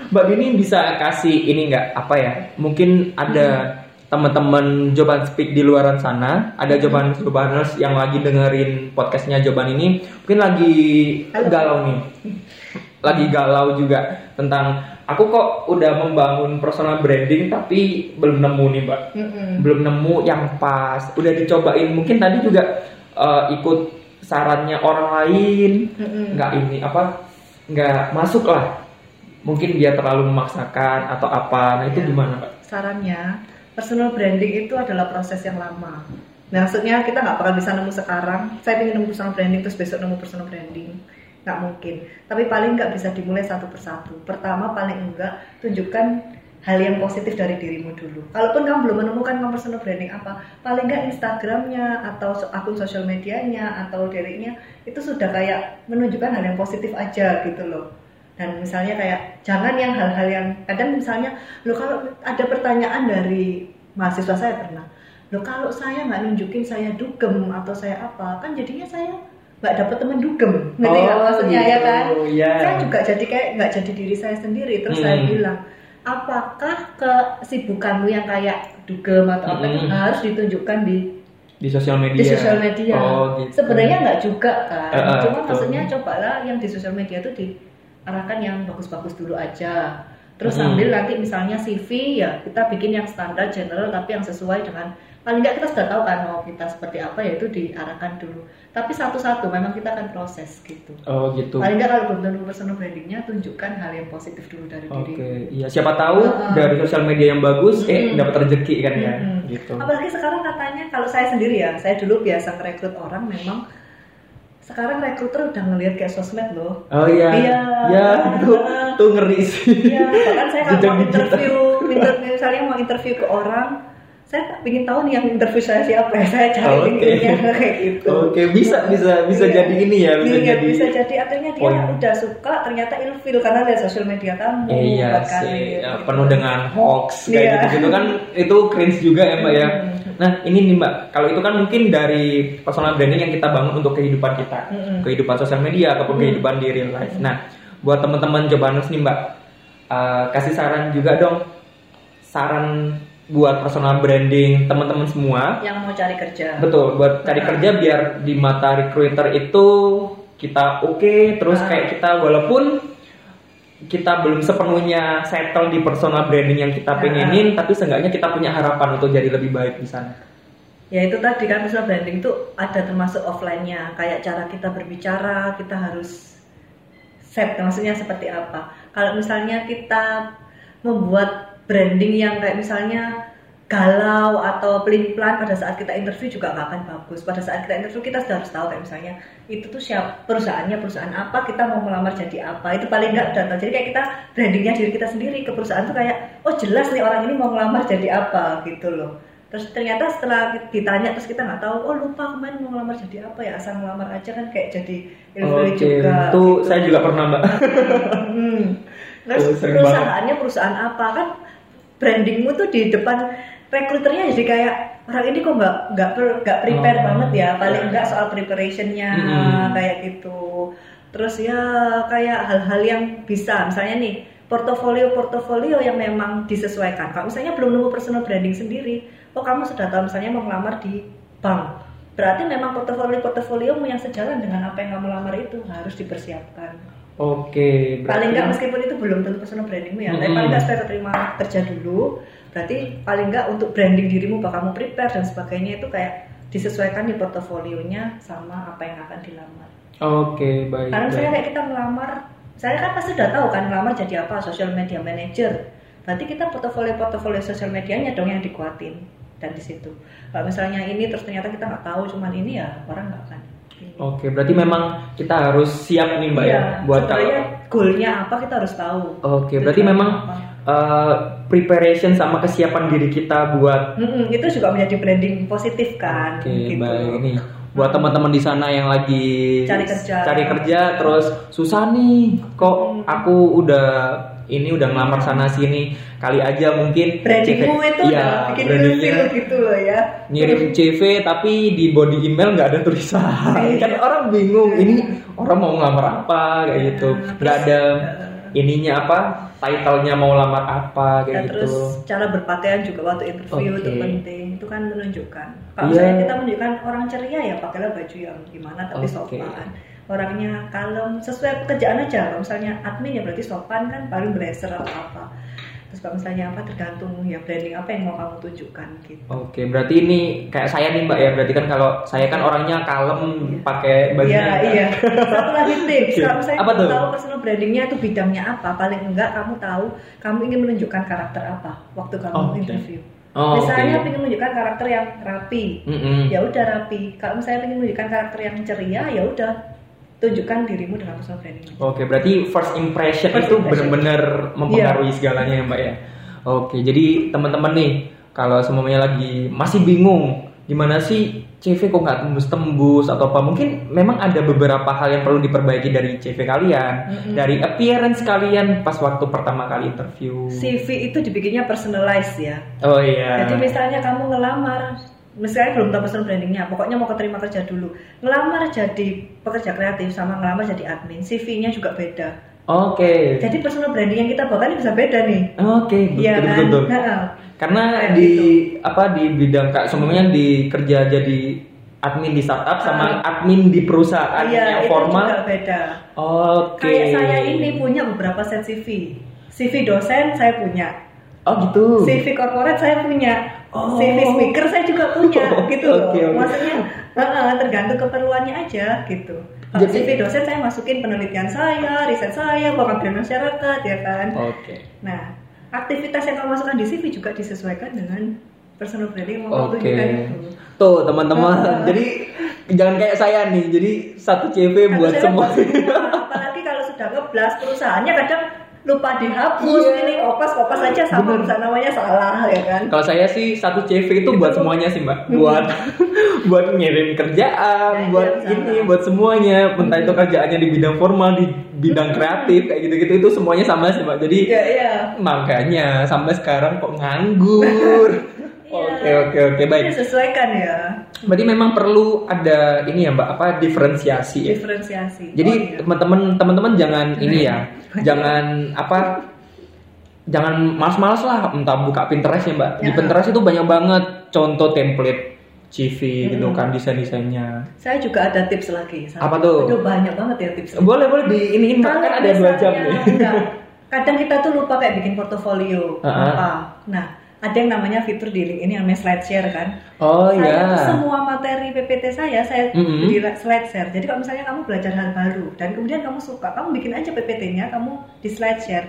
mbak Dini bisa kasih ini nggak apa ya? Mungkin ada teman-teman Joban Speak di luaran sana, ada Joban Jobaners yang lagi dengerin podcastnya Joban ini, mungkin lagi galau nih, lagi galau juga tentang aku kok udah membangun personal branding tapi belum nemu nih mbak. Mm-mm. belum nemu yang pas. Udah dicobain. Mungkin tadi juga eh, ikut sarannya orang lain. Mm-mm. nggak ini apa nggak masuk lah. Mungkin dia terlalu memaksakan atau apa. Nah itu Ya. gimana pak sarannya personal branding itu adalah proses yang lama. Nah, maksudnya kita nggak bakal bisa nemu sekarang. Saya ingin nemu personal branding terus besok nemu personal branding, nggak mungkin. Tapi paling nggak bisa dimulai satu persatu. Pertama paling enggak tunjukkan hal yang positif dari dirimu dulu. Kalaupun kamu belum menemukan kamu personal branding apa, paling nggak Instagramnya atau akun sosial medianya atau dirinya itu sudah kayak menunjukkan hal yang positif aja gitu loh dan misalnya kayak jangan yang hal-hal yang kadang misalnya lo kalau ada pertanyaan dari mahasiswa saya pernah lo kalau saya nggak nunjukin saya dugem atau saya apa kan jadinya saya nggak dapet temen dugem ngerti nggak Oh, maksudnya ya gitu, kan ya. saya juga jadi kayak nggak jadi diri saya sendiri terus saya Hmm. bilang apakah kesibukanmu yang kayak dugem atau apa Hmm. harus ditunjukkan di di sosial media di sosial media. oh gitu Sebenarnya nggak juga kan. Eh, eh, Cuma betul. maksudnya cobalah yang di sosial media itu diarahkan yang bagus-bagus dulu aja. Terus Hmm. sambil nanti misalnya CV ya kita bikin yang standar general tapi yang sesuai dengan paling nggak kita sudah tahu kan mau kita seperti apa ya itu diarahkan dulu. Tapi satu-satu memang kita akan proses gitu. oh gitu Paling nggak kalau belum tentu personal brandingnya tunjukkan hal yang positif dulu dari Oke, diri. iya siapa tahu Heeh. dari sosial media yang bagus, eh Mm-mm. dapat rezeki kan ya, Mm-mm. gitu. Apalagi sekarang katanya kalau saya sendiri ya, saya dulu biasa merekrut orang memang sekarang rekruter udah ngelihat kayak sosmed loh. Oh iya, Iya. ya itu tuh ngeri sih. Iya, bahkan saya kalau mau interview, interview misalnya mau interview ke orang, saya tak ingin tahu nih yang interview saya siapa ya, saya cari Oke. LinkedIn-nya kayak gitu. Oke, bisa bisa bisa Iya. jadi ini ya, bisa Iya, jadi. bisa jadi akhirnya dia poin. udah suka ternyata ilfil karena lihat sosial media kamu Iya sih, ya, gitu. penuh dengan hoax kayak Iya. gitu-gitu kan itu cringe juga ya mbak ya. Mm. Nah ini nih mbak, kalau itu kan mungkin dari personal branding yang kita bangun untuk kehidupan kita, Mm-mm. kehidupan sosial media ataupun Mm. kehidupan di real life. Nah buat teman-teman Jobanus nih mbak, eh, kasih saran juga dong, saran buat personal branding teman-teman semua yang mau cari kerja. Betul, buat cari Ah. kerja biar di mata recruiter itu kita oke, terus Ah. kayak kita walaupun kita belum sepenuhnya settle di personal branding yang kita Ah. pengenin, tapi seenggaknya kita punya harapan untuk jadi lebih baik di sana. Ya itu tadi kan personal branding itu ada termasuk offline-nya, kayak cara kita berbicara, kita harus konsep maksudnya seperti apa kalau misalnya kita membuat branding yang kayak misalnya galau atau pelin pelan pada saat kita interview juga nggak akan bagus. Pada saat kita interview kita sudah harus tahu kayak misalnya itu tuh siapa perusahaannya perusahaan apa kita mau melamar jadi apa. Itu paling nggak udah tahu jadi kayak kita brandingnya diri kita sendiri ke perusahaan tuh kayak oh jelas nih orang ini mau melamar jadi apa gitu loh. Terus ternyata setelah ditanya terus kita nggak tahu oh lupa kemarin mau ngelamar jadi apa ya? Asal ngelamar aja kan kayak jadi Oke, juga tuh gitu. saya juga pernah mbak. Hmm. Terus Oh, perusahaannya perusahaan apa? Kan brandingmu tuh di depan rekruternya jadi kayak orang ini kok nggak nggak nggak prepare Oh, banget ya? Paling iya. nggak soal preparationnya Mm-mm. kayak gitu. Terus ya kayak hal-hal yang bisa. Misalnya nih portofolio portofolio yang memang disesuaikan. Kalau misalnya belum nemu personal branding sendiri oh kamu sudah tahu misalnya mau ngelamar di bank. Berarti memang portofolio portofoliomu yang sejalan dengan apa yang kamu lamar itu harus dipersiapkan Oke. paling berarti- nggak meskipun itu belum tentu personal brandingmu ya tapi Mm-mm. paling nggak setelah terima kerja dulu berarti paling nggak untuk branding dirimu bahwa kamu prepare dan sebagainya itu kayak disesuaikan di portofolionya sama apa yang akan dilamar Oke, baik. karena misalnya kayak kita melamar saya kan pasti udah tahu kan melamar jadi apa social media manager berarti kita portofolio portofolio social medianya dong yang dikuatin dan di situ kalau misalnya ini terus ternyata kita nggak tahu cuman ini ya orang nggak akan. Oke, berarti memang kita harus siap nih mbak Iya, ya buat sebenarnya goalnya apa kita harus tahu Oke, berarti memang apa. uh, preparation sama kesiapan diri kita buat Mm-mm, itu juga menjadi branding positif kan Oke, gitu. baik ini buat teman-teman di sana yang lagi Cari kerja. cari kerja terus susah nih kok aku udah ini udah ngelamar sana sini kali aja mungkin brandingmu CV itu iya, udah bikin ilfil gitu loh ya ngirim CV tapi di body email nggak ada tulisan Iya. kan orang bingung ini orang mau ngelamar apa kayak gitu Nah, nggak terus, ada eh, ininya apa titlenya mau lamar apa dan kayak terus gitu cara berpakaian juga waktu interview itu Oke. penting itu kan menunjukkan kalau Iya. misalnya kita menunjukkan orang ceria ya pakailah baju yang gimana tapi Oke. sopan orangnya kalem sesuai pekerjaan aja kalau misalnya admin ya berarti sopan kan paling blazer atau apa terus kalau misalnya apa tergantung ya branding apa yang mau kamu tunjukkan gitu Oke, berarti ini kayak saya nih Mbak ya. Berarti kan kalau saya kan orangnya kalem pakai baju. Iya, iya. Satu lagi tips, kalau misalnya Apa kamu tuh? tahu personal brandingnya itu bidangnya apa, paling enggak kamu tahu kamu ingin menunjukkan karakter apa waktu kamu Oh, interview. Oh, misalnya oke. ingin menunjukkan karakter yang rapi, Mm-mm. ya udah rapi. Kalau misalnya ingin menunjukkan karakter yang ceria, ya udah tunjukkan dirimu dengan personal branding. Oke, berarti first impression First itu benar-benar mempengaruhi segalanya ya Mbak ya. Oke, jadi teman-teman nih kalau semuanya lagi masih bingung gimana sih CV kok nggak tembus-tembus atau apa mungkin memang ada beberapa hal yang perlu diperbaiki dari CV kalian Mm-mm. dari appearance kalian pas waktu pertama kali interview CV itu dibikinnya personalized ya. oh iya Jadi misalnya kamu ngelamar, misalnya belum tahu personal brandingnya, pokoknya mau keterima kerja dulu. Ngelamar jadi pekerja kreatif sama ngelamar jadi admin, CV-nya juga beda. oke Jadi personal branding yang kita bawa kan bisa beda nih. oke betul Iya betul, kan? betul. Heeh. karena Kayak di gitu. apa di bidang kak semuanya di kerja jadi admin di startup sama Ah. admin di perusahaan Iya, yang itu formal juga beda. oke Kayak saya ini punya beberapa set CV. CV dosen saya punya, oh gitu CV corporate saya punya, Oh. CV speaker saya juga punya, gitu loh. Oke, oke. Maksudnya tergantung keperluannya aja gitu. Kalau Jadi- CV dosen saya masukin penelitian saya, riset saya, pengabdian masyarakat ya kan. oke Nah, aktivitas yang kamu masukkan di CV juga disesuaikan dengan personal branding yang mau kamu Oke. tunjukkan itu. Tuh teman-teman, Ah. jadi jangan kayak saya nih. Jadi satu CV buat saya semua. buat semua. Apalagi kalau sudah ngeblas perusahaannya kadang lupa dihapus Iya. ini kopas kopas aja sama Bener. misalnya namanya salah ya kan. Kalau saya sih satu CV itu buat semuanya sih mbak. Hmm. Buat buat ngirim kerjaan, Ya, buat iya, ini, sama. buat semuanya. Entah itu kerjaannya di bidang formal, di bidang kreatif kayak gitu-gitu itu semuanya sama sih mbak. Jadi Iya iya. makanya sampai sekarang kok nganggur. Oke Iya. oke oke baik. Disesuaikan ya. Berarti memang perlu ada ini ya mbak apa diferensiasi ya. Diferensiasi. Jadi Oh, iya. teman-teman teman-teman jangan ini ya, jangan apa jangan malas-malas lah entah buka Pinterest ya mbak. Di Ya. Pinterest itu banyak banget contoh template CV gitu Hmm. kan desain-desainnya. saya juga ada tips lagi. Satu. Apa tuh? Aduh, banyak banget ya tips. Boleh boleh di ini Kalau kan ada dua jam nih. enggak, kadang kita tuh lupa kayak bikin portofolio Uh-uh. apa. Nah, ada yang namanya fitur di yang namanya slide share kan. Oh saya iya. semua materi PPT saya saya Mm-mm. di slide share. Jadi kalau misalnya kamu belajar hal baru dan kemudian kamu suka, kamu bikin aja PPT-nya, kamu di slide share.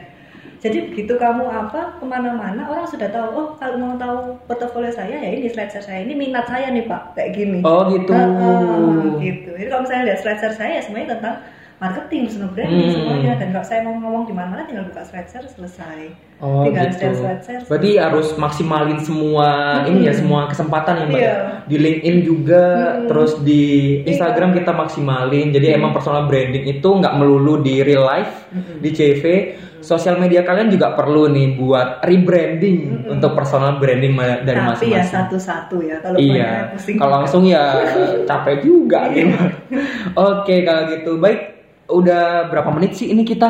Jadi begitu kamu apa ke mana-mana orang sudah tahu. Oh kalau mau tahu portofolio saya ya ini slide share saya. Ini minat saya nih pak kayak gini. Oh gitu. Heeh, gitu. Jadi kalau misalnya lihat slide share saya ya semuanya tentang marketing, personal branding Hmm. semuanya. Dan kalau saya mau ngomong di mana-mana tinggal buka share selesai. Oh tinggal gitu. share. Berarti harus maksimalin semua ini ya semua kesempatan ya mbak. Iya. Di LinkedIn juga, Hmm. terus di Instagram kita maksimalin. Jadi emang personal branding itu nggak melulu di real life, Mm-mm. di CV. Sosial media kalian juga perlu nih buat rebranding untuk personal branding dari Tapi ya masing-masing. satu-satu ya. Kalau Iya, pusing. kalau langsung ya capek juga Iya. nih. Oke, kalau gitu. Baik, udah berapa menit sih ini kita?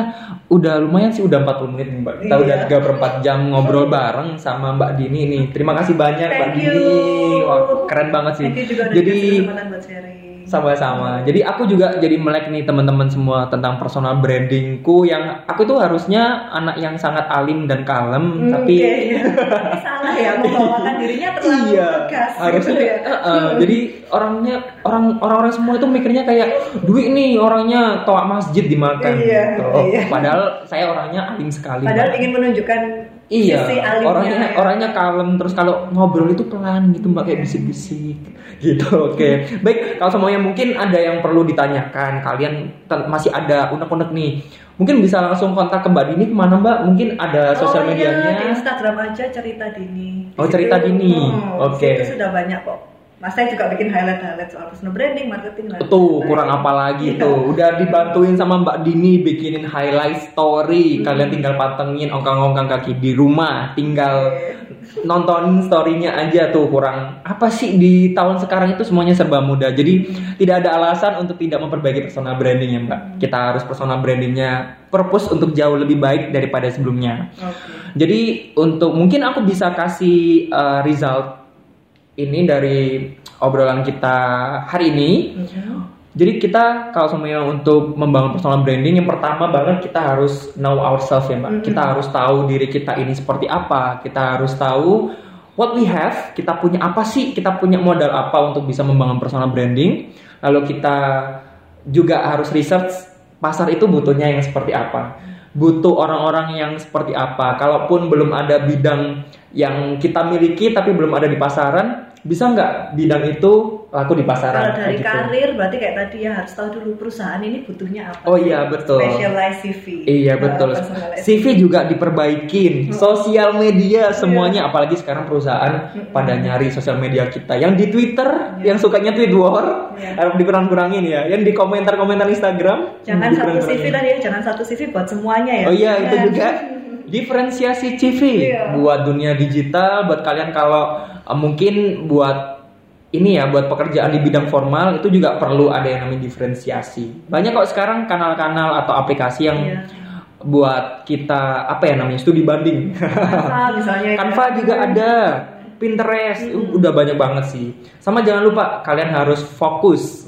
Udah lumayan sih, udah 40 menit Mbak. Kita Iya. udah 3 per 4 jam ngobrol bareng sama Mbak Dini nih. Terima kasih banyak Mbak Thank you. Dini. Wah, keren banget sih. Thank you juga Jadi buat sharing. Sama-sama. Jadi aku juga jadi melek nih teman-teman semua tentang personal brandingku yang aku tuh harusnya anak yang sangat alim dan kalem, Hmm, tapi kayaknya. Tapi salah ya membawakan dirinya terlalu iya tegas. harusnya gitu ya. eh, eh, jadi orangnya orang orang-orang semua itu mikirnya kayak Dwi nih orangnya toa masjid dimakan Iya, gitu. iya. padahal saya orangnya alim sekali Padahal ingin menunjukkan Iya, sisi alimnya. orangnya ya. orangnya kalem terus kalau ngobrol itu pelan gitu mbak kayak bisik-bisik gitu. Oke, baik kalau semuanya mungkin ada yang perlu ditanyakan, kalian masih ada unek-unek nih, mungkin bisa langsung kontak ke Mbak Dini ke mana Mbak? Mungkin ada sosial Oh, iya, medianya. di Instagram aja cerita dini. Di Oh, Cerita Dini. Oh, Oke. Itu sudah banyak kok. Mas saya juga bikin highlight-highlight soal personal branding, marketing lah. Tuh kurang apa lagi Iya. tuh. Udah dibantuin sama Mbak Dini Bikinin highlight story. Kalian tinggal pantengin ongkang-ongkang kaki di rumah. Tinggal nonton storynya aja tuh Kurang. Apa sih di tahun sekarang itu semuanya serba mudah. Jadi tidak ada alasan untuk tidak memperbaiki personal branding ya Mbak. Kita harus personal brandingnya Purpose untuk jauh lebih baik daripada sebelumnya. Oke. jadi untuk mungkin aku bisa kasih uh, result ini dari obrolan kita hari ini. Mhm. Jadi kita kalau semuanya untuk membangun personal branding yang pertama banget kita harus know ourselves ya mbak. Mhm. Kita harus tahu diri kita ini seperti apa. Kita harus tahu what we have. Kita punya apa sih? Kita punya modal apa untuk bisa membangun personal branding. Lalu kita juga harus research pasar itu butuhnya yang seperti apa. Butuh orang-orang yang seperti apa. Kalaupun belum ada bidang yang kita miliki tapi belum ada di pasaran, bisa nggak bidang itu laku di pasaran? Kalau dari Kayak gitu. karir berarti kayak tadi ya harus tahu dulu perusahaan ini butuhnya apa. Oh iya, betul. Specialized CV. Iya betul. CV juga diperbaikin, Hmm. sosial media Iya. semuanya, apalagi sekarang perusahaan Mm-mm. pada nyari sosial media kita. Yang di Twitter, Iya. yang sukanya tweet war, Iya. harus dikurang-kurangin ya. Yang di komentar-komentar Instagram, Jangan satu. CV tadi ya, jangan satu CV buat semuanya ya. Oh iya itu Nah, juga diferensiasi CV Iya. buat dunia digital, buat kalian kalau uh, mungkin buat ini ya buat pekerjaan di bidang formal itu juga perlu ada yang namanya diferensiasi. Banyak kok sekarang kanal-kanal atau aplikasi yang Iya. buat kita apa ya namanya studi banding. Canva misalnya. ya. Canva juga ada, Pinterest uh, udah banyak banget sih. Sama jangan lupa kalian harus fokus,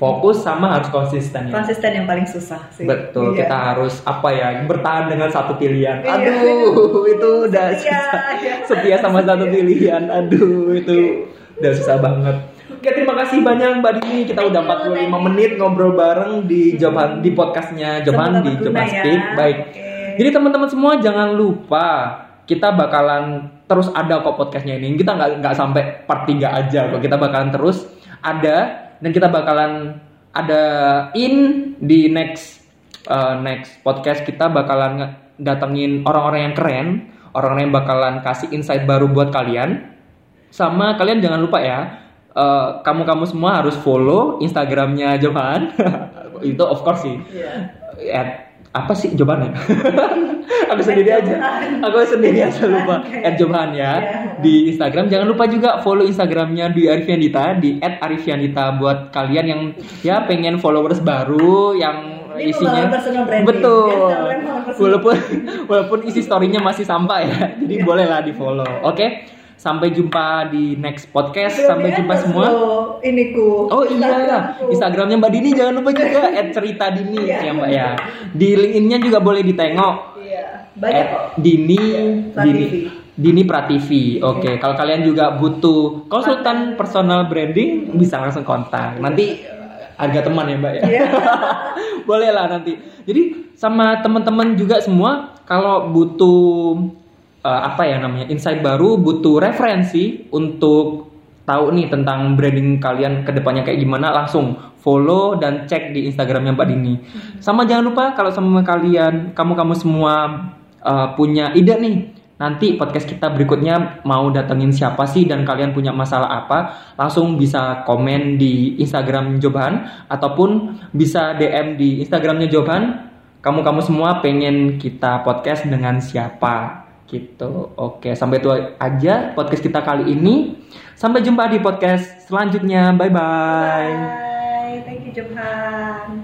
fokus sama harus konsisten ya. Konsisten yang paling susah sih. Betul, Iya. kita harus apa ya bertahan dengan satu pilihan. Iya. Aduh, itu udah Setia, susah. ya. Setia sama satu pilihan. Aduh, itu udah susah banget. Oke, terima kasih banyak Mbak Dini. Kita udah you, 45 thank you. menit ngobrol bareng di Joban di podcastnya Semoga di Joban ya. Speak. Baik. Oke. Jadi teman-teman semua jangan lupa kita bakalan terus ada kok podcastnya ini. Kita nggak nggak sampai part 3 aja kok. Kita bakalan terus ada dan kita bakalan ada in di next uh, next podcast kita bakalan datengin orang-orang yang keren, orang-orang yang bakalan kasih insight baru buat kalian. Sama kalian jangan lupa ya, eh, kamu-kamu semua harus follow Instagramnya Johan. Itu of course sih. At, apa sih jawabannya? aku sendiri aja. Aku sendiri aja lupa. At Johan ya Iya. di Instagram. Jangan lupa juga follow Instagramnya Dwi Arifyanita di @arifyanita buat kalian yang ya pengen followers baru yang Ini isinya branding. betul. Walaupun walaupun isi storynya masih sampah ya. Jadi bolehlah di follow. Oke. Sampai jumpa di next podcast. Sampai jumpa semua. Ini ku. Oh iya, Instagramku. Instagramnya Mbak Dini jangan lupa juga cerita Dini Iya. ya Mbak ya. Di LinkedIn-nya juga boleh ditengok. Iya. Banyak kok. Dini Iya, Dini. Dini Prativi. Oke, okay. kalau kalian juga butuh konsultan personal branding bisa langsung kontak. Nanti harga teman ya mbak ya. Yeah. Boleh lah nanti. Jadi sama teman-teman juga semua kalau butuh uh, apa ya namanya insight baru, butuh referensi untuk tahu nih tentang branding kalian ke depannya kayak gimana langsung follow dan cek di Instagramnya Mbak Dini. Sama jangan lupa kalau sama kalian kamu kamu semua uh, punya ide nih nanti podcast kita berikutnya mau datengin siapa sih dan kalian punya masalah apa langsung bisa komen di Instagram Joban ataupun bisa DM di Instagramnya Joban kamu kamu semua pengen kita podcast dengan siapa gitu. Oke sampai itu aja podcast kita kali ini. Sampai jumpa di podcast selanjutnya. Bye bye, bye. thank you Joban